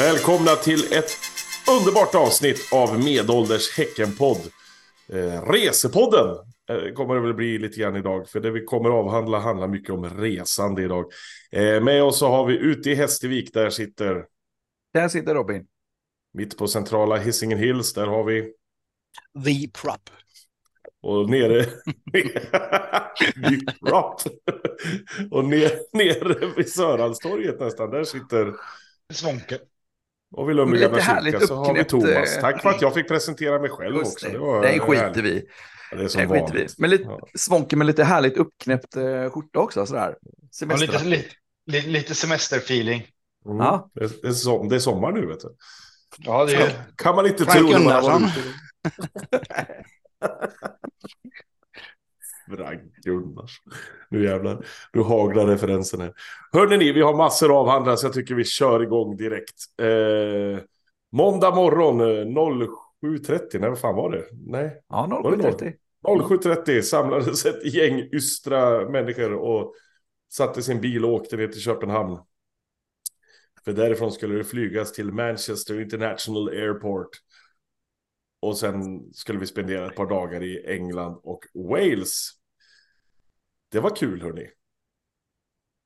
Välkomna till ett underbart avsnitt av Medålders Häckenpodd. Eh, resepodden eh, kommer det väl bli lite grann idag. För det vi kommer avhandla handlar mycket om resande idag. Eh, med oss så har vi ute i Hästvik, där sitter... Där sitter Robin. Mitt på centrala Hisingen Hills, där har vi... The Prop. Och nere... The Prop. och ner, nere vid Sörhalstorget nästan, där sitter... Svånke. Och Lundby gamla kyrka så har vi Thomas. eh, Tack för att jag fick presentera mig själv Just också. det. Det, var Nej, skiter härligt. vi. Ja, det är som Nej, skiter vi vanligt. Men lite, Ja. Svånke med lite härligt uppknäppt eh, skjorta också. Sådär. Ja, Semester. lite, lite, lite, lite semesterfeeling. Mm. Ja. Det, är, det, är som, det är sommar nu vet du. Ja, det är Kan man inte Frank tro Gunnarsson. Nu jävlar. Nu haglar referensen här. Hörrni ni, vi har massor av avhandla så jag tycker vi kör igång direkt. Eh, måndag morgon eh, 07.30. Nej, vad fan var det? Nej, Ja, Var det 07.30. 07.30 samlades ett gäng ystra människor och satte sin bil och åkte ner till Köpenhamn. För därifrån skulle det flygas till Manchester International Airport. Och sen skulle vi spendera ett par dagar i England och Wales. Det var kul hörni.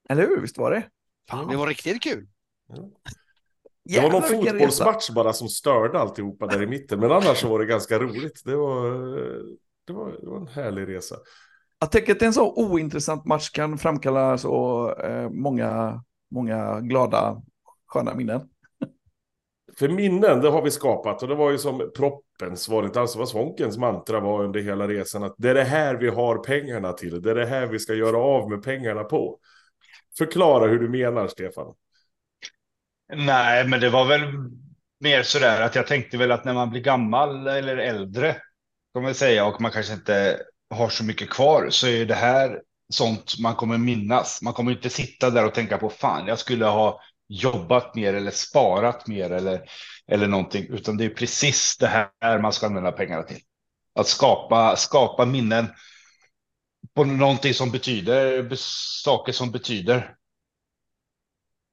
Eller hur? Visst var det? Fan, det var riktigt kul. Det var någon fotbollsmatch bara som störde alltihopa där i mitten. Men annars så var det ganska roligt. Det var, det var, det var en härlig resa. Jag tänker att en så ointressant match kan framkalla så eh, många, många glada, sköna minnen. För minnen, det har vi skapat. Och det var ju som proppens, var det inte alls vad Svonkens mantra var under hela resan. Att det är det här vi har pengarna till. Det är det här vi ska göra av med pengarna på. Förklara hur du menar, Stefan. Nej, men det var väl mer sådär att jag tänkte väl att när man blir gammal eller äldre, kommer jag säga, och man kanske inte har så mycket kvar, så är det här sånt man kommer minnas. Man kommer inte sitta där och tänka på fan, jag skulle ha jobbat mer eller sparat mer eller, eller någonting, utan det är precis det här man ska använda pengarna till. Att skapa, skapa minnen på någonting som betyder, saker som betyder.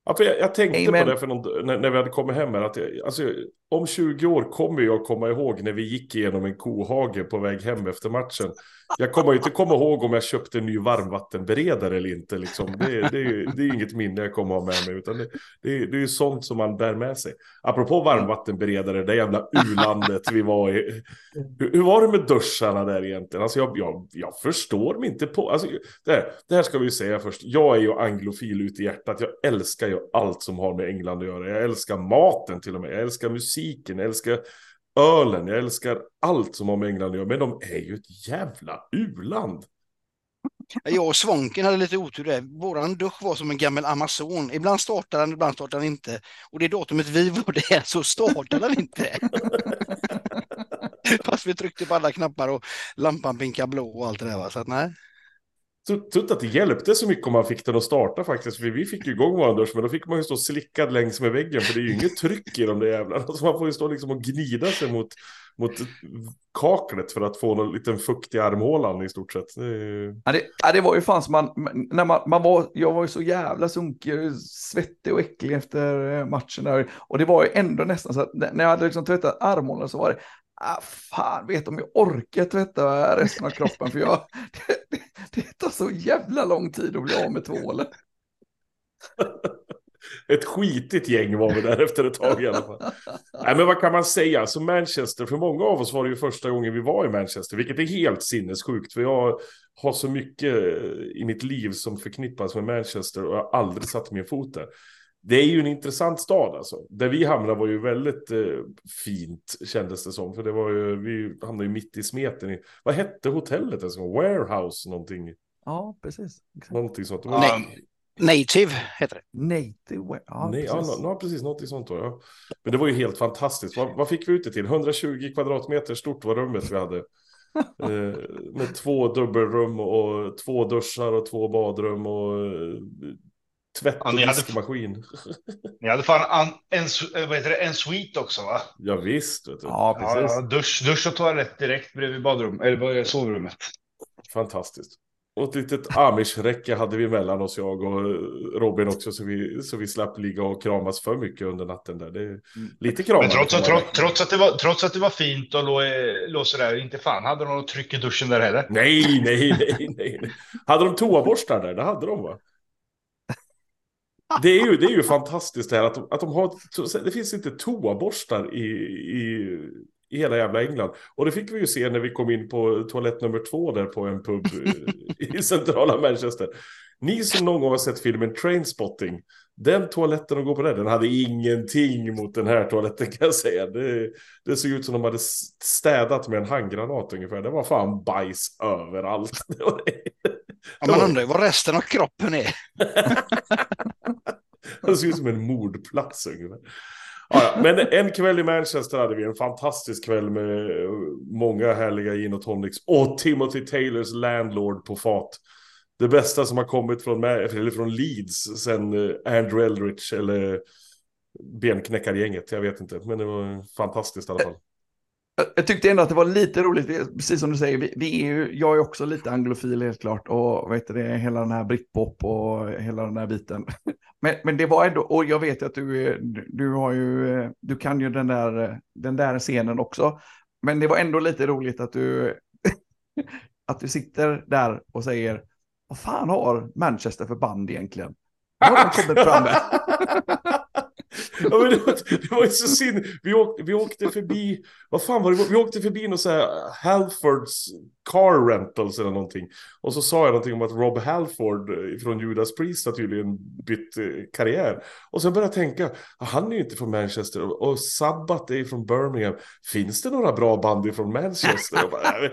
Ja, för jag, jag tänkte Amen. på det för någon, när, när vi hade kommit hem här. Att jag, alltså, om 20 år kommer jag komma ihåg när vi gick igenom en kohage på väg hem efter matchen. Jag kommer inte komma ihåg om jag köpte en ny varmvattenberedare eller inte. Liksom. Det, det, är det är inget minne jag kommer ha med mig. Utan det, det, är- det är ju sånt som man bär med sig. Apropå varmvattenberedare, det jävla u-landet vi var i. Hur, hur var det med duscharna där egentligen? Alltså jag, jag, jag förstår mig inte på... Alltså, det, här, det här ska vi säga först. Jag är ju anglofil ut i hjärtat. Jag älskar ju allt som har med England att göra. Jag älskar maten till och med. Jag älskar musik musiken. Jag älskar ölen. Jag älskar allt som har med England att göra. Men de är ju ett jävla u-land. Jag och Svånken hade lite otur där. Våran dusch var som en gammal Amazon. Ibland startar den, ibland startar den inte. Och det datumet vi var där så startar den inte. Fast vi tryckte på alla knappar och lampan pinkade blå och allt det där. Va? Så att nej. Så tror inte att det hjälpte så mycket om man fick den att starta faktiskt. För vi fick ju igång våran dusch. Men då fick man ju stå slickad längs med väggen. För det är ju inget tryck i de där jävlarna. Så man får ju stå liksom och gnida sig mot, mot kaklet. För att få någon liten fukt i armhålan i stort sett. Det är ju... Ja, det, ja, det var ju fan som man, när man, man var, jag var ju så jävla sunkig, svettig och äcklig efter eh, matchen där. Och det var ju ändå nästan så att när när jag hade liksom tvättat armhålan så var det, ah, fan vet om jag orkar tvätta resten av kroppen för jag, det, det, det tar så jävla lång tid att bli av med tvålen. Ett skitigt gäng var vi där efter ett tag i alla fall. Nej, men vad kan man säga? Alltså Manchester, för många av oss var det ju första gången vi var i Manchester, vilket är helt sinnessjukt. För jag har så mycket i mitt liv som förknippas med Manchester och jag har aldrig satt min fot där. Det är ju en intressant stad alltså. Där vi hamnade var ju väldigt eh, fint kändes det som. För det var ju, vi hamnade ju mitt i smeten. I, vad hette hotellet? Alltså, warehouse någonting. Ja, precis. Exakt. Någonting sånt. Var- Nej. Native heter det. Native, ja, Nej, ja, precis. nå- nå, precis, något sånt då, ja. Men det var ju helt fantastiskt. Vad, vad fick vi ut det till? 120 kvadratmeter stort var rummet vi hade. eh, med två dubbelrum och två duschar och två badrum och eh, tvätt Ja, och hade- diskmaskin. Ni hade fan an, en, su- vad heter det, en suite också va? ja, visst, vet du. Ja, Ja, precis. ja, dusch, dusch och toalett direkt bredvid badrum, eller sovrummet. Fantastiskt. Och ett litet amish-räcke hade vi mellan oss, jag och Robin också, så vi, så vi slapp ligga och kramas för mycket under natten där. Det är lite kramar. Men trots, att- trots, trots, att det var, trots att det var fint och låg, låg sådär, inte fan hade de något tryck i duschen där heller. Nej, nej, nej, nej. nej. Hade de toaborstar där? Det hade de va? Det är ju, det är ju fantastiskt det här att de, att de har... Det finns inte toaborstar i, i, i hela jävla England. Och det fick vi ju se när vi kom in på toalett nummer två där på en pub eh, i centrala Manchester. Ni som någon gång har sett filmen Trainspotting, den toaletten de går på där, den hade ingenting mot den här toaletten kan jag säga. Det, det såg ut som de hade städat med en handgranat ungefär. Det var fan bajs överallt. Ja, man undrar ju vad resten av kroppen är. Det ser ut som en mordplats ungefär. Ja, ja. Men en kväll i Manchester hade vi en fantastisk kväll med eh, många härliga gin och tonics. Och Timothy Taylors Landlord på fat. Det bästa som har kommit från, eller från Leeds sen eh, Andrew Eldridge eller eh, benknäckargänget. Jag vet inte, men det var fantastiskt i alla fall. Jag, tyckte ändå att det var lite roligt, precis som du säger, vi, vi är ju, jag är också lite anglofil helt klart och heter det, hela den här britpop och hela den här biten. Men, men det var ändå, och jag vet att du, du, har ju, du kan ju den där, den där scenen också. Men det var ändå lite roligt att du, att du sitter där och säger, vad fan har Manchester för band egentligen? Vad har de kommit fram med? Ja, men det, var, det var ju så synd. Vi åkte, vi åkte förbi, vad fan var det? Vi åkte förbi någon så här Halfords Car Rentals eller någonting. Och så sa jag någonting om att Rob Halford eh, från Judas Priest har tydligen bytt eh, karriär. Och sen började jag tänka, han är ju inte från Manchester och, Sabbat Sabbath är ju från Birmingham. Finns det några bra band från Manchester? Bara, eh,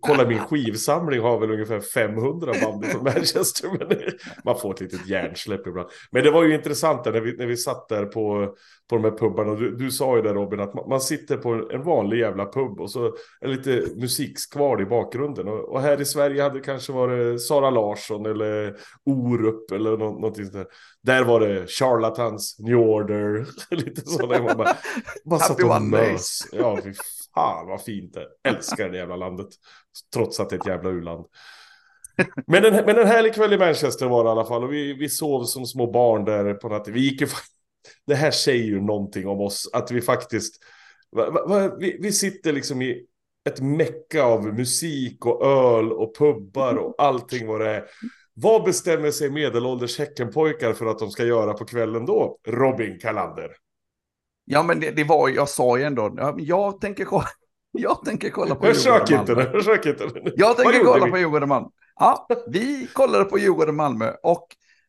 kolla min skivsamling har väl ungefär 500 band från Manchester. Men man får ett litet hjärnsläpp ibland. Men det var ju intressant där när vi, när vi satt där på, på de här pubbarna. Du, du sa ju där Robin att man, man sitter på en vanlig jävla pub och så är lite musikskval i bakgrunden. Och, och här i Sverige hade det kanske varit Sara Larsson eller Orup eller nå, någonting sånt där. Där var det Charlatans, New Order, lite sådana. Man bara, bara satt och mös. Ja, fy fan vad fint det. Älskar det jävla landet. Trots att det är ett jävla u-land. Men en, men en härlig kväll i Manchester var det i alla fall. Och vi, vi sov som små barn där på natten. Vi gick ju... Det här säger ju någonting om oss. Att vi faktiskt... Va, va, vi, vi sitter liksom i ett mecka av musik och öl och pubbar och allting vad det är. Vad bestämmer sig medelålders Häckenpojkar för att de ska göra på kvällen då? Robin Kalander. Ja, men det, det var, jag sa ju ändå, jag tänker kolla, jag tänker kolla på Försök inte nu, försök inte. Jag tänker kolla vi? på Djurgården Malmö. Ja, vi kollade på Djurgården Malmö och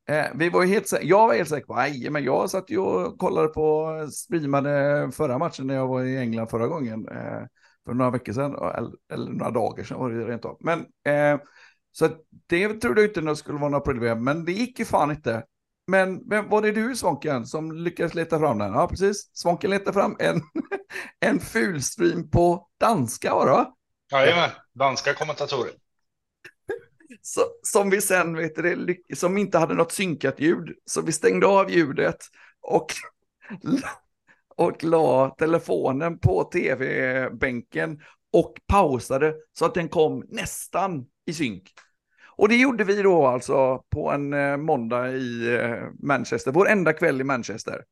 eh, vi var helt säkra, jag var helt säker på, nej, men jag satt ju och kollade på, streamade förra matchen när jag var i England förra gången, eh, för några veckor sedan, eller, några dagar sedan var det rent av. Men, eh, så det trodde jag inte det skulle vara några problem, men det gick ju fan inte. Men vem, var det du Svånken som lyckades leta fram den? Ja, precis. Svånken letade fram en, en fulstream på danska var det va? Jajamän, danska kommentatorer. Så, som vi sen, vet du, som inte hade något synkat ljud. Så vi stängde av ljudet och, och la telefonen på tv-bänken och pausade så att den kom nästan i synk. Och det gjorde vi då alltså på en eh, måndag i eh, Manchester, vår enda kväll i Manchester.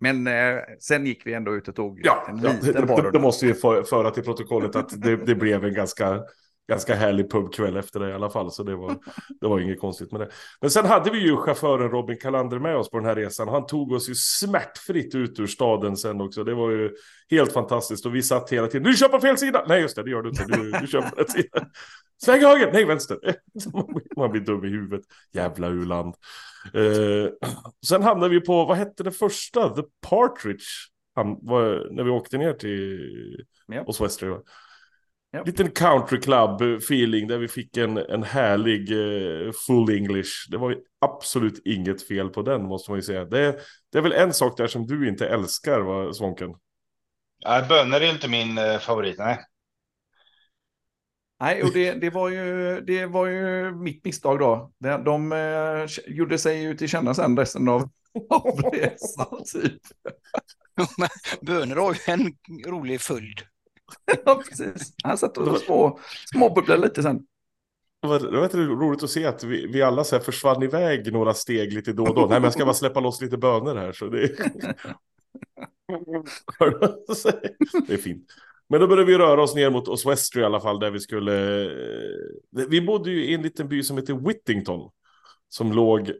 Men eh, sen gick vi ändå ut och tog Ja, en ja liten det, det, det måste vi för, föra till protokollet att det, det blev en ganska, ganska härlig pubkväll efter det i alla fall. Så det var, det var inget konstigt med det. Men sen hade vi ju chauffören Robin Kalander med oss på den här resan. Han tog oss ju smärtfritt ut ur staden sen också. Det var ju helt fantastiskt. Och vi satt hela tiden. Du kör på fel sida! Nej, just det, det gör du inte. Du, du kör på rätt sida. Sväng höger! Nej, vänster. Man blir dum i huvudet. Jävla u-land. Eh, sen hamnade vi på, vad hette det första? The Partridge. Han, var, när vi åkte ner till Ja. hos Westray. Ja. Liten country club feeling där vi fick en, en härlig eh, full English. Det var ju absolut inget fel på den måste man ju säga. Det, det är väl en sak där som du inte älskar va, Svånken? Nej, bönor är inte min eh, favorit. Nej. Nej, och det, det, var ju, det var ju mitt misstag då. De, de eh, gjorde sig ju till känna sen resten av, av resan. Typ. Bönor har ju en rolig följd. Ja, precis. Han satt och små, småbubblade lite sen. Det var, det var rätt roligt att se att vi, vi alla så här försvann iväg några steg lite då och då. Nej, men jag ska bara släppa loss lite bönor här. Så det... det är fint. Men då började vi röra oss ner mot Oswestry i alla fall, där vi skulle... eh, Vi bodde ju i en liten by som heter Whittington. Som låg...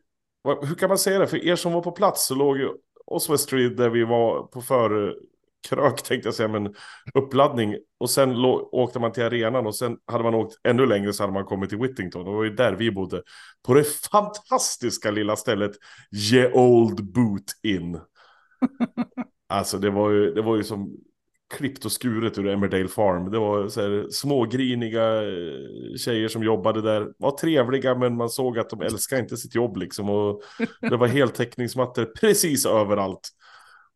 Hur kan man säga det? För er som var på plats så låg ju Oswestry där vi var på förkrök, tänkte jag säga, men uppladdning. Och sen åkte man till arenan och sen hade man åkt ännu längre så hade man kommit till Whittington. Och det var ju där vi bodde. På det fantastiska lilla stället Ye Old Boot Inn. Alltså det var ju, det var ju som klippt och skuret ur Emmerdale Farm. Det var så här, smågriniga eh, tjejer som jobbade där. Var trevliga men man såg att de älskade inte sitt jobb liksom. Och det var heltäckningsmattor precis överallt.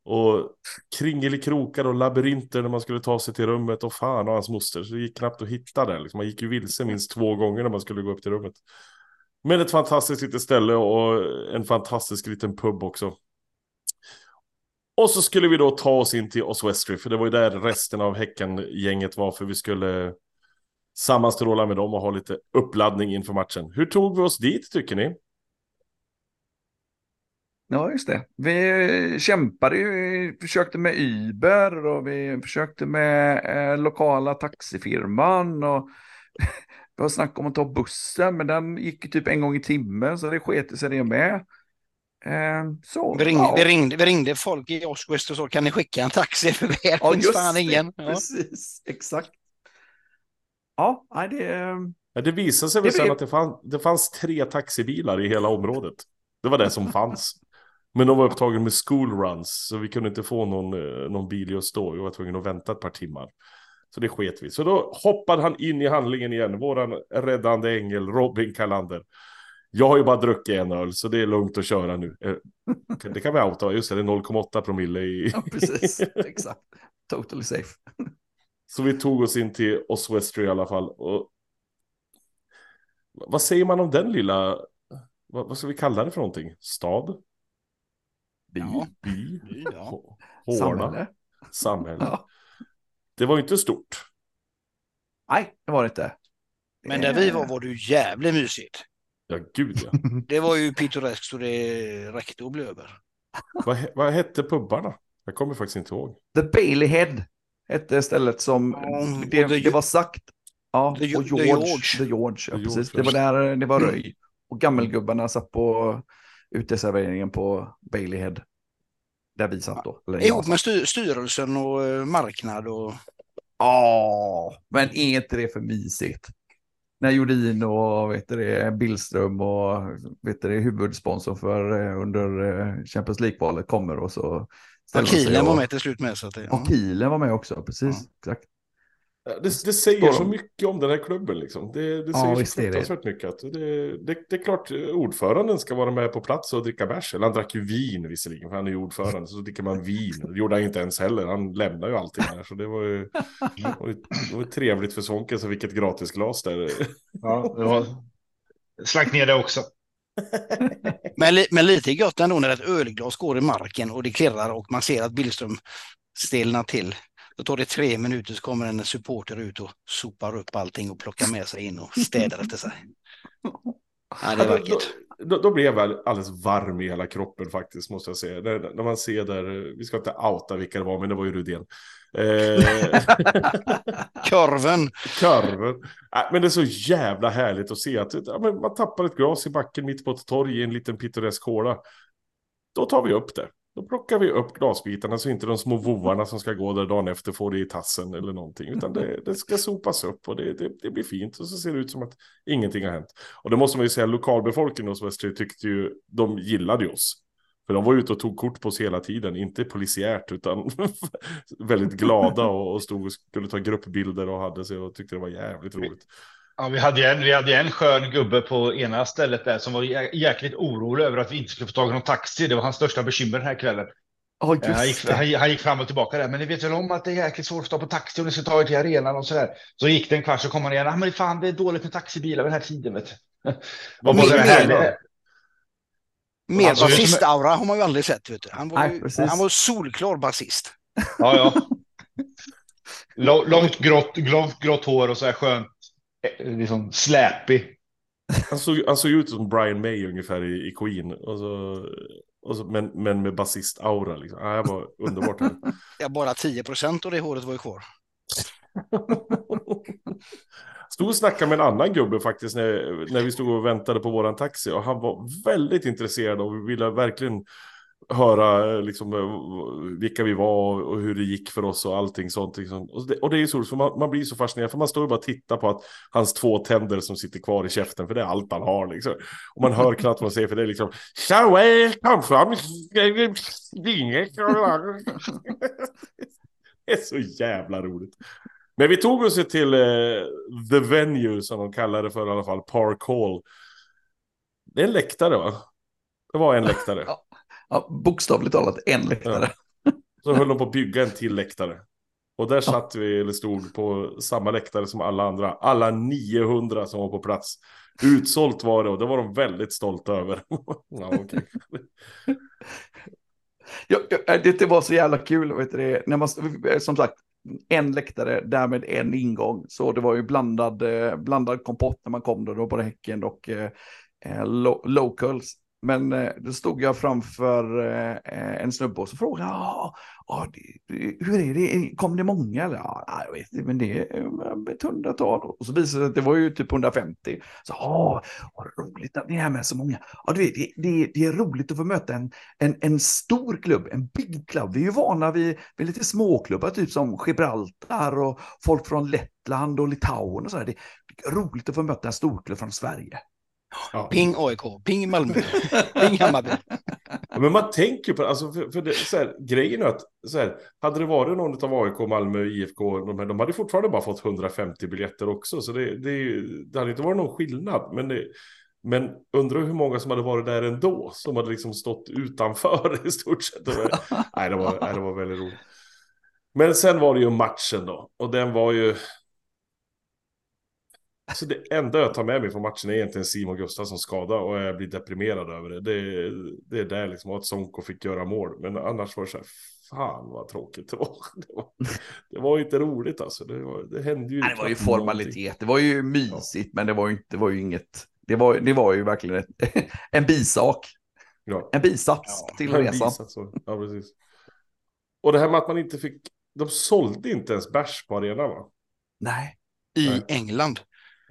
Och kringelikrokar och labyrinter när man skulle ta sig till rummet. Och fan och hans moster. Så det gick knappt att hitta det. Liksom. Man gick ju vilse minst två gånger när man skulle gå upp till rummet. Men ett fantastiskt litet ställe och en fantastisk liten pub också. Och så skulle vi då ta oss in till Oswestry, för det var ju där resten av Häcken-gänget var, för vi skulle sammanstråla med dem och ha lite uppladdning inför matchen. Hur tog vi oss dit, tycker ni? Ja, just det. Vi kämpade ju, vi försökte med Uber och vi försökte med eh, lokala taxifirman och vi har snackat om att ta bussen, men den gick ju typ en gång i timmen så det sket sig det med. Eh, så, Vi ringde, ja. vi, ringde, vi ringde folk i Oswest och så, kan ni skicka en taxi? För vi Ja, finns just fan det. ingen. Ja. Precis, exakt. Ja, nej, det... eh, Ja, det visade sig väl sen att det, fann, det fanns tre taxibilar i hela området. Det var det som fanns. Men de var upptagna med schoolruns, så vi kunde inte få någon, eh, någon bil just då. Vi var tvungna att vänta ett par timmar. Så det sket vi. Så då hoppade han in i handlingen igen, våran räddande ängel Robin Kalander. Jag har ju bara druckit en öl, så det är lugnt att köra nu. Eh, Det kan vi outa, just det, det är 0,8 promille i... Ja, precis. Exakt. Totally safe. Så vi tog oss in till Oswestry i alla fall. Och... Vad säger man om den lilla, vad, vad ska vi kalla det för någonting? Stad? By. Ja. By? Ja. Hå- Hårda? Samhälle. Samhälle. Ja. Det var ju inte stort. Nej, det var det inte. Men där vi var var det ju jävligt mysigt. Ja, gud ja. Det var ju pittoreskt så det räckte att bli över. vad, vad hette pubbarna? Jag kommer faktiskt inte ihåg. The Bailey Head hette stället som Ja, det, the- det var sagt. Ja, The- och the George. George. The George, ja, The precis. George, Det var där det var röj. Och gammelgubbarna satt på uteserveringen på Bailey Head. Där vi satt då. Eller Ihop med styr, styrelsen och eh, marknad och... Ja, men är inte det för mysigt? När Jordin och vet du det, Billström och vet du det, huvudsponsor för eh, under eh, Champions League-kvalet kommer och så de sig Kilen var och- med till slut med. Så att det, ja. Och Kielen var med också, precis. Exakt. Det, det säger så mycket om den här klubben liksom. Det, det Ja, säger visst så fruktansvärt mycket. Att det, det, det är klart, eh, ordföranden ska vara med på plats och dricka bärs. Eller han drack ju vin visserligen, för han är ju ordförande. Så dricker man vin. Det gjorde han inte ens heller. Han lämnar ju allting där. Så det var ju, det var ju, det var ju trevligt för Svånken som fick ett gratisglas där. Ja, det var... Slank ner det också. Men, li, men lite gött ändå när ett ölglas går i marken och det klirrar och man ser att Billström stelnar till. Då tar det tre minuter så kommer en supporter ut och sopar upp allting och plockar med sig in och städar efter sig. Ja, det är då, vackert. då, då blev jag väl alldeles varm i hela kroppen faktiskt, måste jag säga. När, när man ser där, vi ska inte outa vilka det var, men det var ju Rudén. Eh, Korven. Kurven. Äh, men det är så jävla härligt att se att ja, man tappar ett glas i backen mitt på ett torg i en liten pittoresk håla. Då tar vi upp det. Då plockar vi upp glasbitarna så inte de små vovarna som ska gå där dagen efter får det i tassen eller någonting. Utan det, det ska sopas upp och det, det, det blir fint. Och så ser det ut som att ingenting har hänt. Och det måste man ju säga, lokalbefolkningen hos Västry tyckte ju, de gillade ju oss. För de var ute och tog kort på oss hela tiden, inte polisiärt utan väldigt glada och, och stod och skulle ta gruppbilder och hade sig och tyckte det var jävligt roligt. Ja, vi hade en, vi hade en skön gubbe på ena stället där som var jä- jäkligt orolig över att vi inte skulle få tag i någon taxi. Det var hans största bekymmer den här kvällen. Eh, Han gick, han, han gick fram och tillbaka där, men ni vet väl om att det är jäkligt svårt att ta på taxi om ni ska ta er till arenan och sådär. Så gick det en kvart så kom han igen. Ah, men fan, det är dåligt med taxibilar vid den här tiden. Vet du. Vad Och var så det det här då? Mer Alltså, basist-aura har man ju aldrig sett. Vet du. Han, var Nej, ju, han var solklar basist. Ja, ja. Lång- Långt grått, långt grått hår och så här skönt liksom släpig. Han såg, han såg ut som Brian May ungefär i, i Queen. Och så, och så, men, men med basist-aura. Liksom. Ah, det var underbart. Här. Ja, bara 10 procent av det håret var ju kvar. Stod och snackade med en annan gubbe faktiskt när, när vi stod och väntade på våran taxi. Och han var väldigt intresserad och ville verkligen höra eh, liksom, eh, vilka vi var och hur det gick för oss och allting sånt. Liksom. Och, det, och det är ju så, för man, man blir så fascinerad, för man står ju bara och tittar på att hans två tänder som sitter kvar i käften, för det är allt han har. Liksom. Och man hör knappt vad han säger, för det är liksom... Eh, det är så jävla roligt. Men vi tog oss till eh, The Venue, som de kallar det för i alla fall, Park Hall. Det är en läktare va? Det var en läktare. Ja, bokstavligt talat en läktare. Ja. Så höll de på att bygga en till läktare. Och där satt vi, eller stod på samma läktare som alla andra. Alla 900 som var på plats. Utsålt var det och det var de väldigt stolta över. ja, okay. ja, det var så jävla kul, vet du, när man, som sagt, en läktare, därmed en ingång. Så det var ju blandad, eh, blandad kompott när man kom då, då på Häcken och eh, eh lo locals. Men eh, då stod jag framför eh, eh en snubbe och så frågade jag, ah, ah, det, hur är det, kom det många? Eller, ah, jag vet inte, men det är eh, ett hundratal. Och så visade det sig att det var ju typ 150. Så, ah, vad roligt att ni är med så många. Ah, du vet, det, det, det är roligt att få möta en, en, en stor klubb, en big club. Vi är ju vana vid, vid lite småklubbar, typ som Gibraltar och folk från Lettland och Litauen och så där. Det är roligt att få möta en storklubb från Sverige. Ja. Ping AIK, ping Malmö, ping Hammarby. Ja, men man tänker på alltså för, för det, så här, grejen är att så här, hade det varit någon av AIK, Malmö, IFK, de, här, de hade fortfarande bara fått 150 biljetter också. Så det, det, det hade inte varit någon skillnad. Men, det, men undrar hur många som hade varit där ändå, som hade liksom stått utanför i stort sett. nej, det var, nej, det var väldigt roligt. Men sen var det ju matchen då, och den var ju, Alltså det enda jag tar med mig från matchen är egentligen Simon Gustafsson skada och jag blir deprimerad över det. Det, det är där liksom att Sonko fick göra mål. Men annars var det så här, fan vad tråkigt det var. Det var, det var inte roligt alltså. Det, var, det hände ju. Nej, det var ju formalitet. Någonting. Det var ju mysigt, ja. men det var ju, det var ju inget. Det var, det var ju verkligen ett, en bisak. Ja. En bisats ja, till en resan. Bisats, ja, precis. Och det här med att man inte fick, de sålde inte ens bärs på arenan va? Nej. I Nej. England.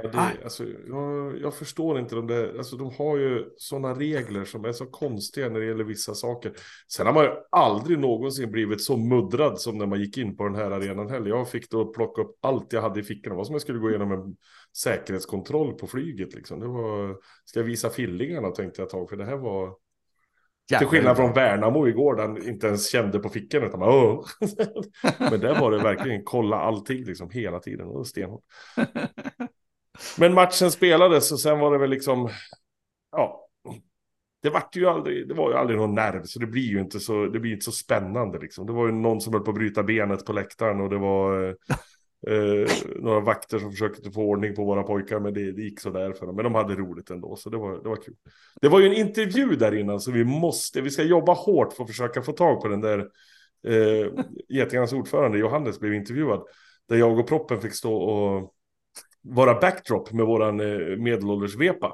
Ja, det, alltså, jag, jag, förstår inte de där, alltså de har ju sådana regler som är så konstiga när det gäller vissa saker. Sen har man ju aldrig någonsin blivit så muddrad som när man gick in på den här arenan heller. Jag fick då plocka upp allt jag hade i fickorna, var som jag skulle gå igenom en säkerhetskontroll på flyget liksom. Det var, ska jag visa fillingarna tänkte jag tag, för det här var... Jävlar. Till skillnad från Värnamo igår, där inte ens kände på fickan, utan bara, Åh! Men där var det verkligen kolla allting liksom hela tiden, och stenhårt. Men matchen spelades och sen var det väl liksom, ja, det var ju aldrig, det var ju aldrig någon nerv, så det blir ju inte så, det blir inte så spännande liksom. Det var ju någon som höll på att bryta benet på läktaren och det var eh, eh, några vakter som försökte få ordning på våra pojkar, men det, det gick så där för dem. Men de hade roligt ändå, så det var, det var kul. Det var ju en intervju där innan, så vi måste, vi ska jobba hårt för att försöka få tag på den där eh, Getingarnas ordförande Johannes blev intervjuad, där jag och Proppen fick stå och vara backdrop med våran eh, medelålders vepa.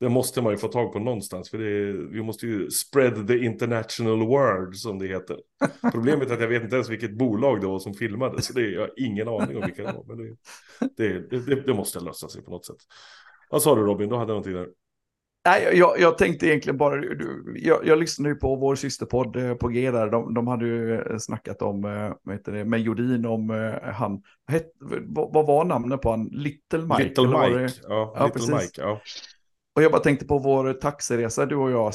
Det måste man ju få tag på någonstans, för det, vi måste ju spread the international word, som det heter. Problemet är att jag vet inte ens vilket bolag det var som filmade, så det är, jag har ingen aning om vilka det var. Men det, det, det, det måste lösa sig på något sätt. Vad sa du Robin, du hade någonting där? Nej, jag, jag tänkte egentligen bara, jag, jag lyssnade ju på vår systerpodd eh, på G där, de, de hade ju eh, snackat om, eh, vad heter det, med Jordin om han, het, vad, var namnet på han, Little Mike? Little Mike, ja, ja, Little Mike, ja. Och jag bara tänkte på vår taxiresa, du och jag,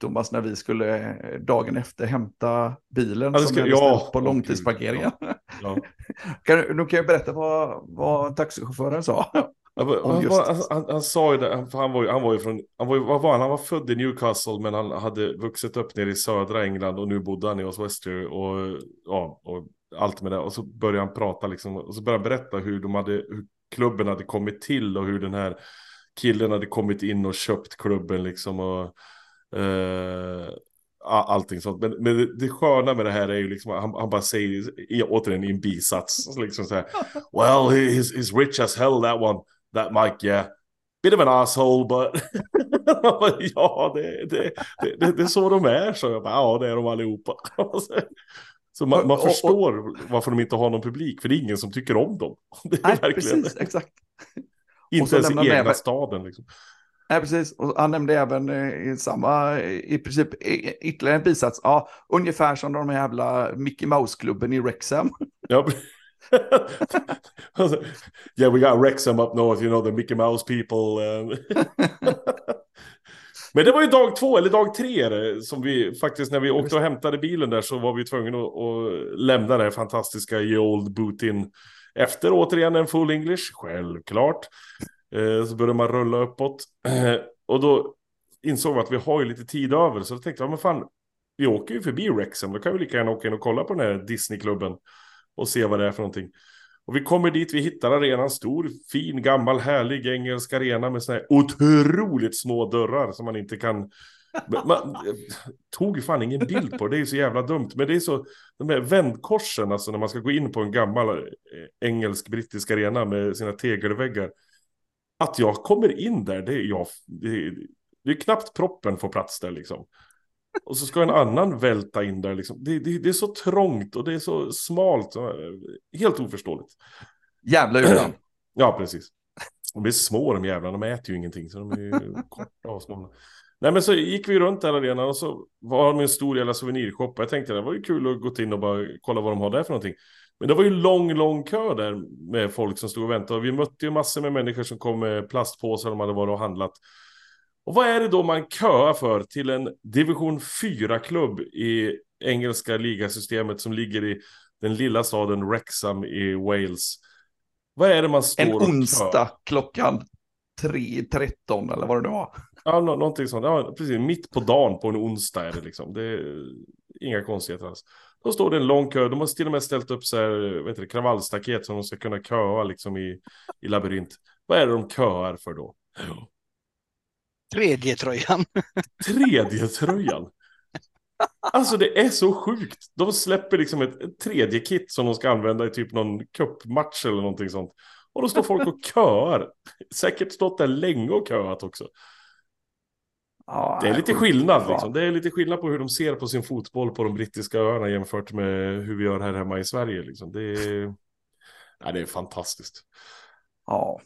Thomas, när vi skulle dagen efter hämta bilen ja, som hade ja, på långtidsparkeringen. Ja, ja. kan, du kan ju berätta vad, vad taxichauffören sa. Han, han, han, han, sa ju det, för han var ju, han var ju från, han var, vad var han? han var född i Newcastle men han hade vuxit upp nere i södra England och nu bodde han i Westbury och, ja, och allt med det. Och så började han prata liksom, och så började han berätta hur de hade, hur klubben hade kommit till och hur den här killen hade kommit in och köpt klubben liksom och eh, allting sånt. Men, men det, det sköna med det här är ju liksom, han, han bara säger, i, återigen i en bisats, liksom så här, Well, he's, he's rich as hell that one, that Mike, yeah. Bit of an asshole, but... ja, det, det, det, det, är så de är, så jag bara, ja, det är de allihopa. Så man, man förstår varför de inte har någon publik, för det är ingen som tycker om dem. Det är Nej, verkligen precis, exakt. Inte ens i egna med, staden. Liksom. Nej, precis. Och han nämnde även i samma, i princip ytterligare en bisats, ja, ungefär som de jävla Mickey Mouse-klubben i Rexham. Ja, yeah, we got Wrexham up north, you know, the Mickey Mouse people. Um. Men det var ju dag två, eller dag tre, som vi faktiskt, när vi åkte och hämtade bilen där så var vi tvungna att, att lämna det fantastiska Ye Old Bootin. Efter återigen en full English, självklart. Eh, så började man rulla uppåt. Och då insåg vi att vi har ju lite tid över. Så då tänkte jag, men fan, vi åker ju förbi Wrexham. Då kan vi lika gärna åka in och kolla på den här Disneyklubben. Och se vad det är för någonting. Och vi kommer dit, vi hittar arenan stor, fin, gammal, härlig engelsk arena med sådana här otroligt små dörrar som man inte kan... Man tog fan ingen bild på det, det är så jävla dumt. Men det är så, de här vändkorsen, alltså när man ska gå in på en gammal eh, engelsk-brittisk arena med sina tegelväggar. Att jag kommer in där, det är, jag, det är, det är knappt proppen får plats där liksom. Och så ska en annan välta in där liksom. Det, det, det är så trångt och det är så smalt. Helt oförståeligt. Jävla utan. Ja, precis. De är små de jävlarna, de äter ju ingenting. Så de är ju korta och små. Nej men så gick vi runt där arenan och så var de en stor jävla souvenirshop. Jag tänkte det var ju kul att gå in och bara kolla vad de har där för någonting. Men det var ju lång, lång kö där med folk som stod och väntade. Och vi mötte ju massor med människor som kom med plastpåsar de hade varit och handlat. Och vad är det då man köar för till en division 4-klubb i engelska ligasystemet som ligger i den lilla staden Wrexham i Wales? Vad är det man står En onsdag klockan 3.13 eller vad det nu var. Ja, nå någonting sånt. Ja, precis. Mitt på dagen på en onsdag är det liksom. Det är inga konstigheter alls. Då står det en lång kö. De har till och med ställt upp så här, vet du, kravallstaket som de ska kunna köa liksom i, i labyrint. Vad är det de köar för då? Tredje tröjan. Tredje tröjan. Alltså det är så sjukt. De släpper liksom ett, ett tredje kit som de ska använda i typ någon cupmatch eller någonting sånt. Och då står folk och köar. Säkert stått där länge och köat också. Ja, det är lite skillnad liksom. Det är lite skillnad på hur de ser på sin fotboll på de brittiska öarna jämfört med hur vi gör här hemma i Sverige. Liksom. Det, är... Ja, det är fantastiskt. Ja,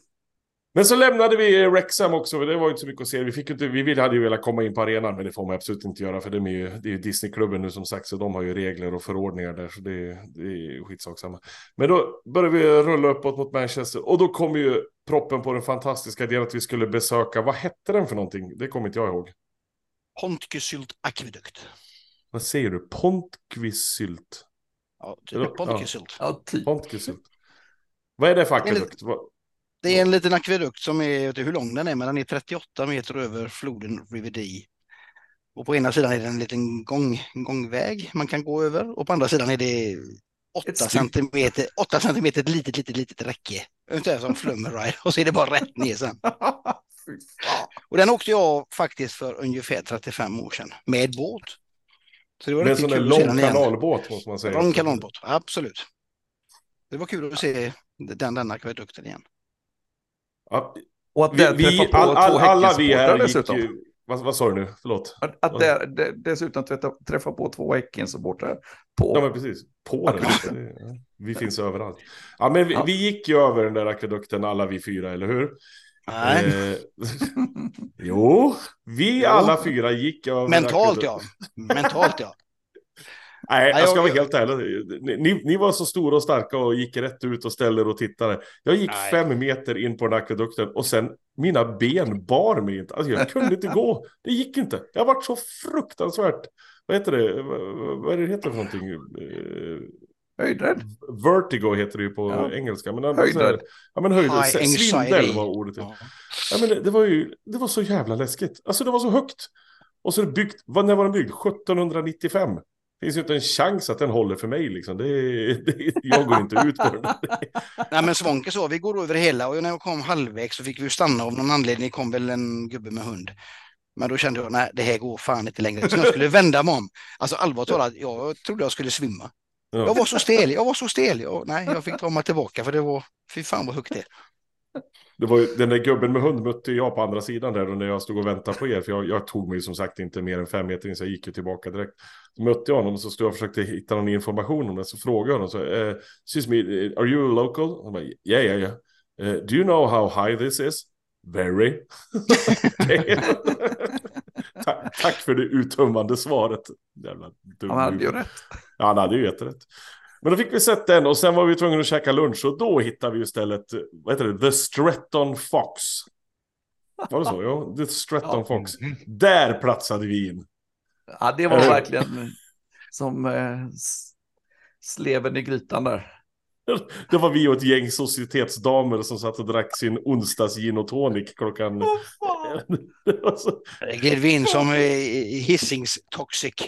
men så lämnade vi Rexham också, det var ju inte så mycket att se. Vi, fick inte, vi ville, hade ju velat komma in på arenan, men det får man absolut inte göra, för det är ju, det är ju Disneyklubben nu som sagt, så de har ju regler och förordningar där, så det, det är skitsaksamma. Men då började vi rulla uppåt mot Manchester, och då kom ju proppen på den fantastiska delen att vi skulle besöka, vad hette den för någonting? Det kommer inte jag ihåg. Pontkysylt akvedukt. Vad säger du? Pontkvisylt? Ja, typ Pontkysylt. Ja, typ. Pontkysylt. Vad är det för akvedukt? Det är en liten akvedukt som är, jag vet inte hur lång den är, men den är 38 meter över floden River Dee. Och på ena sidan är det en liten gång, gångväg man kan gå över och på andra sidan är det 8 centimeter, 8 centimeter ett litet, litet, litet räcke. Ungefär som Flummeride och så är det bara rätt ner sen. och den åkte jag faktiskt för ungefär 35 år sedan med båt. Så det var en sån där lång kanalbåt måste man säga. Lång kanalbåt, absolut. Det var kul att se den, den akvedukten igen. Ja, och att vi, vi på all, all, alla vi här dessutom. ju, vad, vad sa du nu? Förlåt. Att, att där, det, dessutom träffa, träffa på två Häckensupportrar. På... Ja, men precis. På den. Vi finns överallt. Ja, men vi, ja. vi, gick ju över den där akvedukten alla vi fyra, eller hur? Nej. Eh, jo, vi alla fyra gick över. Mentalt ja. Mentalt ja. Nej, jag ska vara helt ärlig. Ni, ni, var så stora och starka och gick rätt ut och ställde er och tittade. Jag gick Nej. fem meter in på den akvedukten och sen mina ben bar mig inte. Alltså jag kunde inte gå. Det gick inte. Jag varit så fruktansvärt. Vad heter det? Vad är det heter för någonting? Eh, höjdrädd. Vertigo heter det ju på ja. engelska. Men höjdrädd. Ja men höjdrädd. Svindel var ordet. Ja. ja men det, det, var ju, det var så jävla läskigt. Alltså det var så högt. Och så är det byggt, när var den byggd? 1795. Det finns ju inte en chans att den håller för mig liksom. Det, det, jag går inte ut på den. Nej men Svånke så, vi går över hela och när jag kom halvvägs så fick vi stanna av någon anledning. kom väl en gubbe med hund. Men då kände jag, nej, det här går fan inte längre. Så jag skulle vända mig om. Alltså allvarligt talat, jag trodde jag skulle svimma. Ja. Jag var så stel, jag var så stel. Jag, nej, jag fick dra mig tillbaka för det var, fy fan vad högt det är. Det var ju, den där gubben med hund mötte jag på andra sidan där och när jag stod och väntade på er. För jag, jag tog mig som sagt inte mer än fem meter in så jag gick ju tillbaka direkt. Så mötte jag honom och så stod jag och försökte hitta någon information om det. Så frågade jag honom så, eh, excuse me, eh, are you local? Han bara, yeah, yeah, yeah. Eh, do you know how high this is? Very. tack, tack för det uttömmande svaret. Jävla dum Han hade ju rätt. Ja, han hade ju jätterätt. Men då fick vi sett den och sen var vi tvungna att käka lunch och då hittade vi istället, eh, vad heter det, The Stretton Fox. Var det så? Ja, The Stretton Ja. Fox. Där platsade vi in. Ja, det var hur? verkligen som eh, sleven i grytan där. Det var vi och ett gäng societetsdamer som satt och drack sin onsdags gin och tonic klockan... Det var så- Det gled vi in som eh, Hisings Toxic.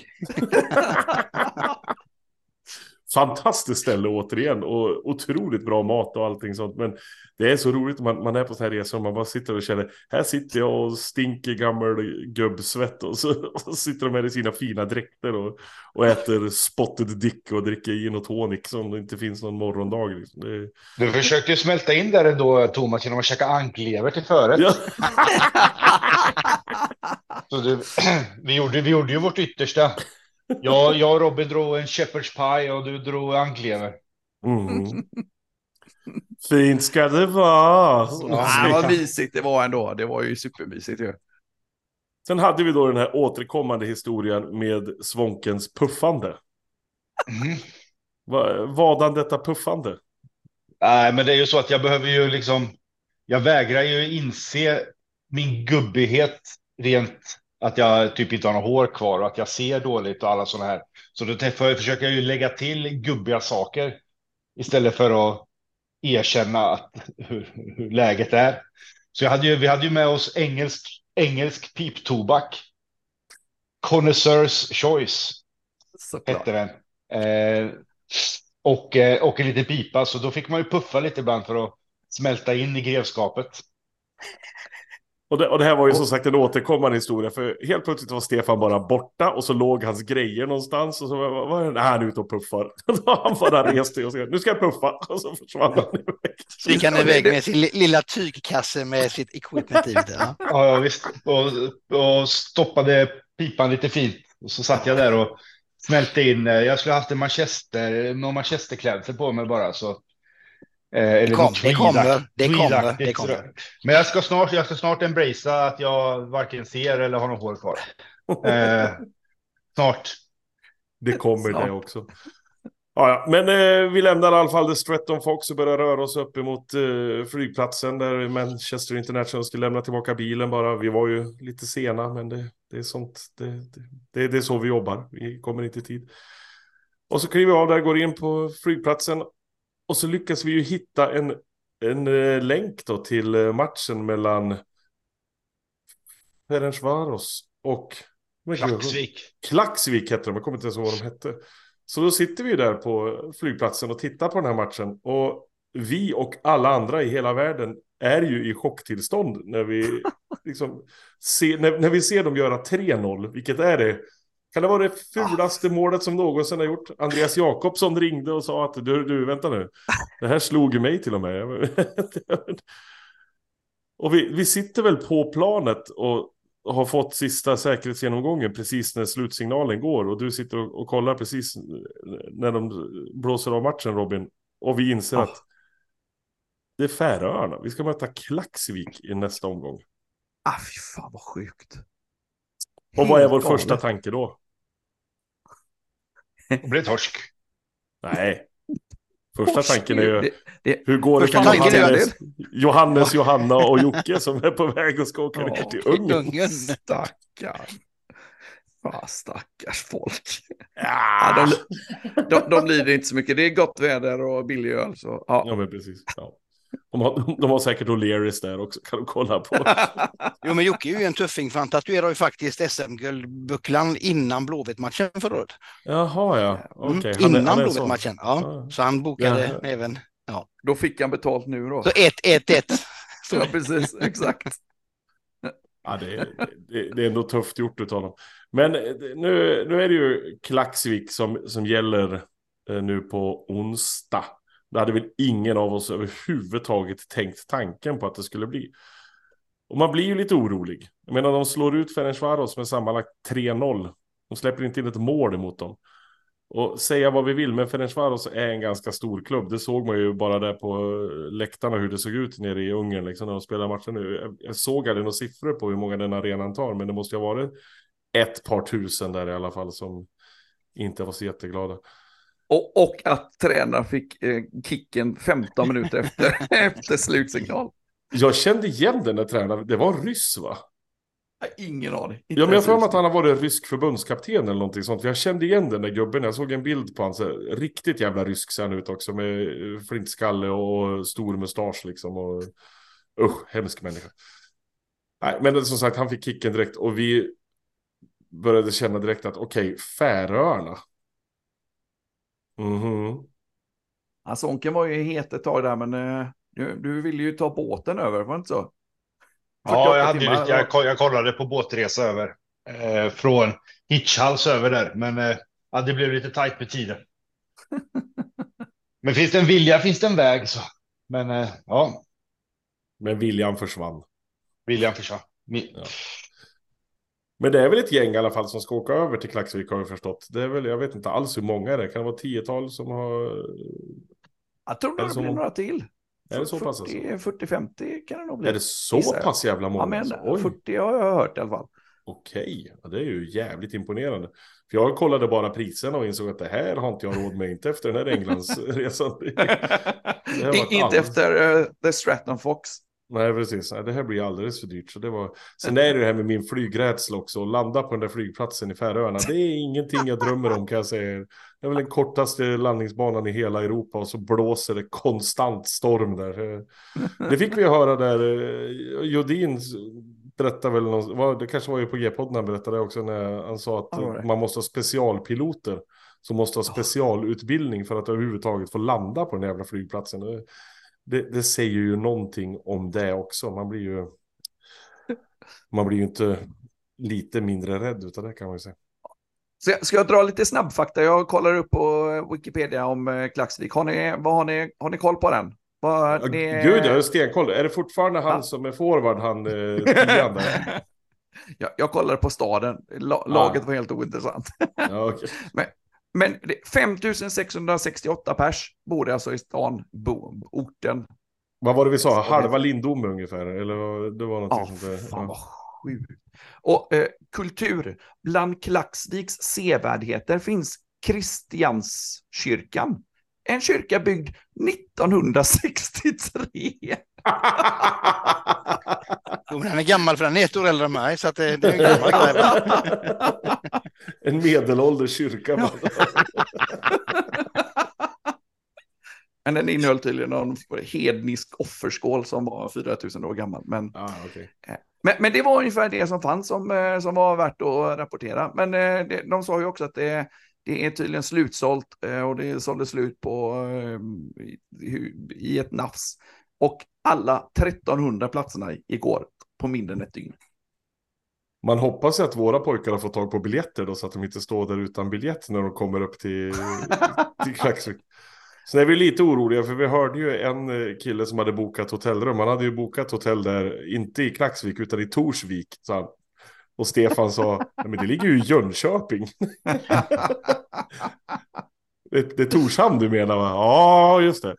Fantastiskt ställe återigen och otroligt bra mat och allting sånt. Men det är så roligt man, man är på sådana här resor och man bara sitter och känner här sitter jag och stinker gammal gubbsvett och så, och så sitter de här i sina fina dräkter och, och äter spotted dick och dricker gin och tonic som det inte finns någon morgondag. Liksom. Det, Du försökte ju smälta in där ändå, Thomas, genom att käka anklever till förrätt. ja. Så det, vi, gjorde, vi gjorde ju vårt yttersta. Jag, jag och Robin drog en shepherd's pie och du drog anklever. mm. Fint ska det vara. Ja, vad mysigt det var ändå. Det var ju supermysigt ju. Sen hade vi då den här återkommande historien med Svonkens puffande. Mm. Va, vadan detta puffande? Nej, men det är ju så att jag behöver ju liksom. Jag vägrar ju inse min gubbighet rent att jag typ inte har något hår kvar och att jag ser dåligt och alla sådana här. Så då försöker jag ju lägga till gubbiga saker istället för att erkänna att, hur, hur läget är. Så hade ju, vi hade ju med oss engelsk, engelsk piptobak. Connoisseurs choice Såklart. hette den. Eh, och, eh, och en liten pipa, så då fick man ju puffa lite ibland för att smälta in i grevskapet. Och det, och det här var ju som sagt en återkommande historia. För helt plötsligt var Stefan bara borta och så låg hans grejer någonstans. Och så var, var han är ute och puffar. han bara reste och sa nu ska jag puffa. Och så försvann han iväg. Så gick han iväg med sin li- lilla tygkasse med sitt equipment i. det, Ja. Ja, ja visst. Och, och stoppade pipan lite fint. Och så satt jag där och smälte in. eh, Jag skulle haft en manchester, någon manchesterklädsel på mig bara. Så, eh, eller Det, kom, det kommer, det kommer, det kommer. Men jag ska snart, jag ska snart embracea att jag varken ser eller har något hår kvar. Eh, snart. Det kommer Snart. det också. Ja, ja. Men eh, vi lämnar i alla fall The Stretton Fox och börjar röra oss upp emot eh, flygplatsen där Manchester International skulle lämna tillbaka bilen bara. Vi var ju lite sena, men det, det är sånt. Det, det, det, det är så vi jobbar. Vi kommer inte i tid. Och så kliver vi av där, går in på flygplatsen och så lyckas vi ju hitta en, en eh, länk då till eh, matchen mellan Ferencvaros och Klacksvik. Klacksvik hette de, jag kommer inte ens ihåg vad de hette. Så då sitter vi där på flygplatsen och tittar på den här matchen. Och vi och alla andra i hela världen är ju i chocktillstånd när vi, liksom, se, när, när vi ser dem göra 3-0, vilket är det? Kan det vara det fulaste målet som någonsin har gjort? Andreas Jakobsson ringde och sa att du, du vänta nu, det här slog mig till och med. och vi, vi sitter väl på planet och har fått sista säkerhetsgenomgången precis när slutsignalen går och du sitter och, och kollar precis när de blåser av matchen Robin och vi inser Ja. att det är Färöarna. Vi ska möta Klaxvik i nästa omgång. Ah, fy fan vad sjukt. Och vad är vår galet. första tanke då? Det blev torsk. Nej. Första tanken är ju, det- det- hur går det för Johannes, Johannes, Johanna och Jocke som är på väg och ska åka ner till Ungern? Stackarn. Fan, stackars folk. Ja, Ja, de, de, de lider inte så mycket. Det är gott väder och billig öl. Så, ja. ja, men precis. Ja. De, har, de har säkert O'Learys där också, kan de kolla på. Jo, men Jocke är ju en tuffing för han tatuerar ju faktiskt SM-guldbucklan innan Blåvitt-matchen förra året. Jaha, ja. Mm, han är- innan. Blåvitt-matchen. Ja. Ja. Så han bokade Ja. även... Då fick han betalt nu då. Så 1-1-1. Ja, precis. Exakt. Ja, det, det, det är ändå tufft gjort utav dem. Men eh, nu, nu är det ju Klaxvik som, som gäller eh, nu på onsdag. Det hade väl ingen av oss överhuvudtaget tänkt tanken på att det skulle bli. Och man blir ju lite orolig. Jag menar, de slår ut Ferencvaros med sammanlagt 3-0. De släpper inte in ett mål emot dem. Och säga vad vi vill, men Ferencvaros är en ganska stor klubb. Det såg man ju bara där på eh, läktarna hur det såg ut nere i Ungern liksom, när de spelade matchen nu. Jag såg aldrig några siffror på hur många den arenan tar, men det måste ju ha varit ett par tusen där i alla fall som inte var så jätteglada. Och, och att tränaren fick eh, kicken 15 minuter efter, efter slutsignal. Jag kände igen den där tränaren, det var en ryss va? Ingen aning. Ja, men jag får att han har varit rysk förbundskapten eller någonting sånt. Jag kände igen den där gubben. Jag såg en bild på honom. Riktigt jävla rysk ser ut också. Med flintskalle och stor mustasch liksom. Och, usch, hemsk människa. Nej, men som sagt, han fick kicken direkt. Och vi började känna direkt att okej, okay, Färöarna. Mhm. Alltså, Onken var ju het ett tag där, men du, du ville ju ta båten över, var det inte så? Ja, jag, hade lite, jag, jag kollade på båtresa över. Eh, från Hitchhals över där. Men eh, ja, det blev lite tajt med tiden. men finns det en vilja finns det en väg. Så. Men eh, ja. Men viljan försvann. Viljan försvann. Min... Ja. Men det är väl ett gäng i alla fall som ska åka över till Klaxvik har vi förstått. Det är väl, jag vet inte alls hur många det är. Kan det vara tiotal som har... Jag tror det blir några till. Är det så pass? 40-50 alltså? kan det nog bli. Är det så pass jävla många? Ja, men alltså? 40 har jag hört i alla fall. Okej, ja, det är ju jävligt imponerande. För jag kollade bara priserna och insåg att det här har inte jag råd med, inte efter den här Englandsresan. inte efter uh, The Stratton Fox. Nej, precis. Det här blir alldeles för dyrt. Så det var... Sen är det det här med min flygrädsla också. Att landa på den där flygplatsen i Färöarna. Det är ingenting jag drömmer om kan jag säga. Det är väl den kortaste landningsbanan i hela Europa. Och så blåser det konstant storm där. Det fick vi höra där. Eh, Jodin berättade väl, någon, det kanske var ju på G-podden han berättade också. När han sa att man måste ha specialpiloter. Som måste ha specialutbildning för att överhuvudtaget få landa på den jävla flygplatsen det, det säger ju någonting om det också. Man blir ju, man blir ju inte lite mindre rädd utav det kan man ju säga. Så ska jag dra lite snabbfakta? Jag kollar upp på Wikipedia om eh, Klaxvik. Har ni, vad har, ni, har ni koll på den? Vad, ni... Gud, jag har stenkoll. Är det fortfarande han ja. som är forward, han eh, tian jag, jag kollade på staden. laget ah. var helt ointressant. Ja, okay. men, men 5668 pers bor alltså i stan, bo, orten. Vad var det vi sa? Halva Lindome ungefär? Eller det var något ja, sånt Fan vad sjukt. Och eh, kultur. Bland Klaxviks sevärdheter finns Kristianskyrkan. En kyrka byggd 1963. Jo, den är gammal för den är ett år äldre än mig. Så att det, det är en gammal En medelålders kyrka. Ja. Men den innehöll tydligen någon hednisk offerskål som var 4000 år gammal. Men, ah, okay. Eh, men, men, det var ungefär det som fanns som, eh, som var värt att rapportera. Men eh, det, de sa ju också att det, det är tydligen slutsålt och det sålde slut på i, i ett nafs. Och alla 1300 platserna igår på mindre än ett dygn. Man hoppas ju att våra pojkar har fått tag på biljetter då så att de inte står där utan biljett när de kommer upp till, till Klaxvik. Sen är vi lite oroliga för vi hörde ju en eh, kille som hade bokat hotellrum. Han hade ju bokat hotell där, inte i Klaxvik utan i Torsvik. Så han. Och Stefan sa, men det ligger ju i Jönköping. det, det är Torshamn du menar va? Ja, just det.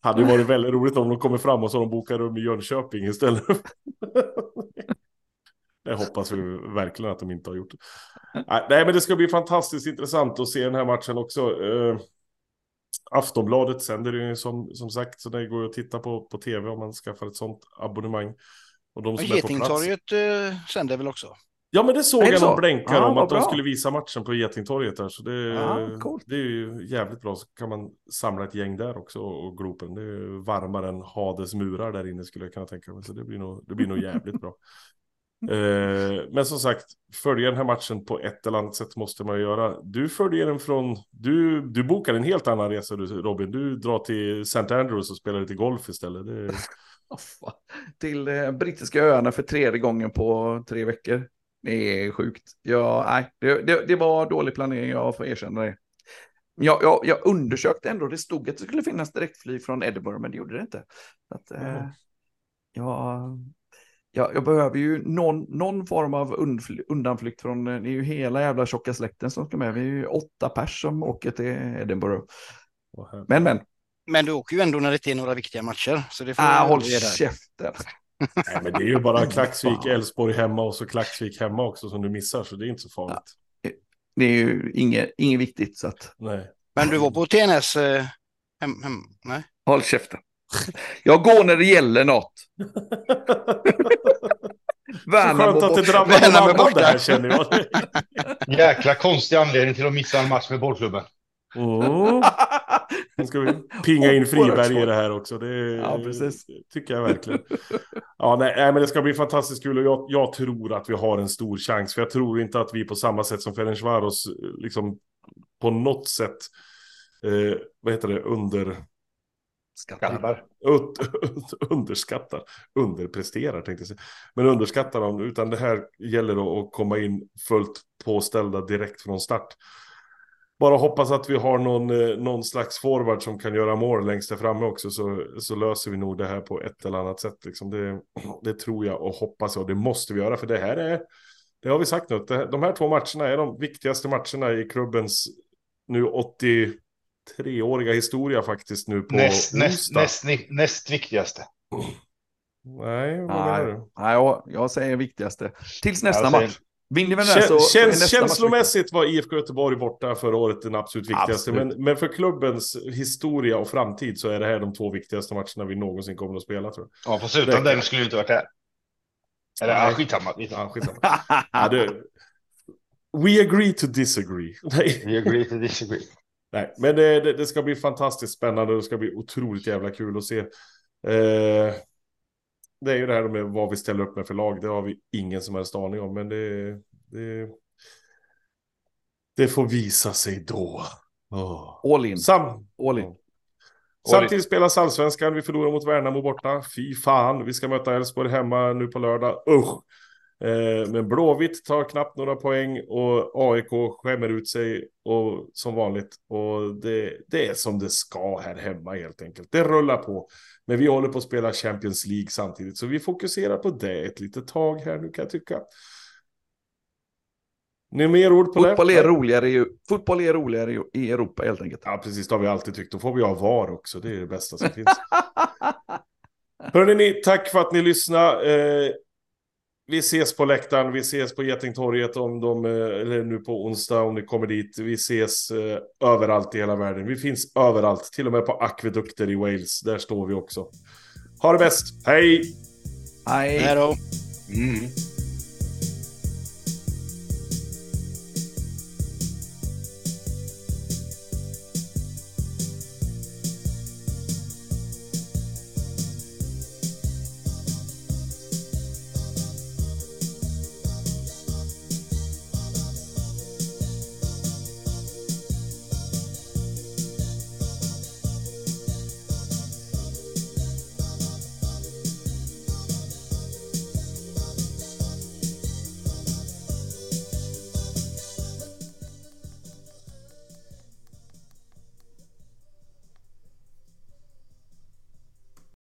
Hade ju varit väldigt roligt om de kommer fram och så de bokar rum i Jönköping istället. Det hoppas vi verkligen att de inte har gjort. Nej, men det ska bli fantastiskt intressant att se den här matchen också. Uh, Aftonbladet sänder ju som, som sagt, så det går att titta på på tv om man skaffar ett sånt abonnemang. Och de som och Getingtorget uh, sänder väl också? Ja, men det såg jag någon blänkar ah, om att bra. de skulle visa matchen på Getingtorget där. Så det, ah, det är ju jävligt bra. Så kan man samla ett gäng där också och Glopen. Det är varmare än Hades murar där inne skulle jag kunna tänka mig. Så det blir nog, det blir nog jävligt bra. Eh, men som sagt, följa den här matchen på ett eller annat sätt måste man göra. Du följer den från, du, du bokar en helt annan resa du, Robin. Du drar till St. Andrews och spelar lite golf istället. Det... Oh, till eh, brittiska öarna för tredje gången på tre veckor. Det är sjukt. Ja, nej, det, det, det var dålig planering, jag får erkänna det. Jag, jag, jag undersökte ändå, det stod att det skulle finnas direktflyg från Edinburgh, men det gjorde det inte. Att, eh, Mm. jag, jag, jag behöver ju någon, någon form av undfly, undanflykt från, eh, det är ju hela jävla tjocka släkten som ska med. Vi är ju åtta pers som åker till Edinburgh. Men men, Men du åker ju ändå när det inte är några viktiga matcher. Så det får ah, håll käften. Nej, men det är ju bara Klaxvik. Elfsborg hemma och så Klaxvik hemma också som du missar, så det är inte så farligt. Det är ju inget, inget viktigt så att Nej. Men du var på TNS eh, hem, hem, nej? håll käften. Jag går när det gäller något. Värnamo skönt att det drabbar Värnamo borta. det här känner jag. Jäkla konstig anledning till att missa en match med bollklubben. Mm. Nu ska vi pinga in Friberg i det här också. Det Ja, precis. tycker jag verkligen. Ja, nej, nej, men det ska bli fantastiskt kul och jag, jag tror att vi har en stor chans. För jag tror inte att vi på samma sätt som Ferencvaros liksom på något sätt, eh, vad heter det, under... Skallar. ut- underskattar, underpresterar tänkte jag säga. Men underskattar dem, utan det här gäller då att komma in fullt påställda direkt från start. Bara hoppas att vi har någon, eh, någon slags forward som kan göra mål längst där framme också så, så löser vi nog det här på ett eller annat sätt. Liksom. Det, det tror jag och hoppas jag det måste vi göra för det här är, det har vi sagt nu, de här två matcherna är de viktigaste matcherna i klubbens nu 83-åriga historia faktiskt nu på Näst, näst, näst, näst viktigaste. Nej, vad menar Nej, du? nej, jag, jag säger viktigaste. Tills nästa säger- match. Vinner vi den här så, käns- känslomässigt var IFK Göteborg borta förra året den absolut viktigaste. Absolut. Men, men för klubbens historia och framtid så är det här de två viktigaste matcherna vi någonsin kommer att spela tror jag. Ja, fast utan den skulle vi inte varit här. Eller ja, skitsamma. Ja, skitsamma. Ja, det, we agree to disagree. Nej, We agree to disagree. Nej. men det, det, det ska bli fantastiskt spännande och det ska bli otroligt jävla kul att se. Eh, det är ju det här med vad vi ställer upp med för lag. Det har vi ingen som helst aning om. Men det, det, det får visa sig då. Åh. All in. Sam, All in. Samtidigt spelas allsvenskan. Vi förlorar mot Värnamo borta. Fy fan. Vi ska möta Elfsborg hemma nu på lördag. Usch. Eh, men Blåvitt tar knappt några poäng och AIK skämmer ut sig och, som vanligt. Och det, det är som det ska här hemma helt enkelt. Det rullar på. Men vi håller på att spela Champions League samtidigt. Så vi fokuserar på det ett litet tag här nu kan jag tycka. Har mer ord på Fotboll det? är, roligare i, fotboll är roligare i, Europa helt enkelt. Ja, precis. Det har vi alltid tyckt. Då får vi ha VAR också. Det är det bästa som finns. Hörrni, ni, tack för att ni lyssnade. Eh, vi ses på läktaren, vi ses på Getingtorget om de, eh, eller nu på onsdag om ni kommer dit. Vi ses eh, överallt i hela världen. Vi finns överallt, till och med på akvedukter i Wales. Där står vi också. Ha det bäst, hej! Nej. Hej då. Mm.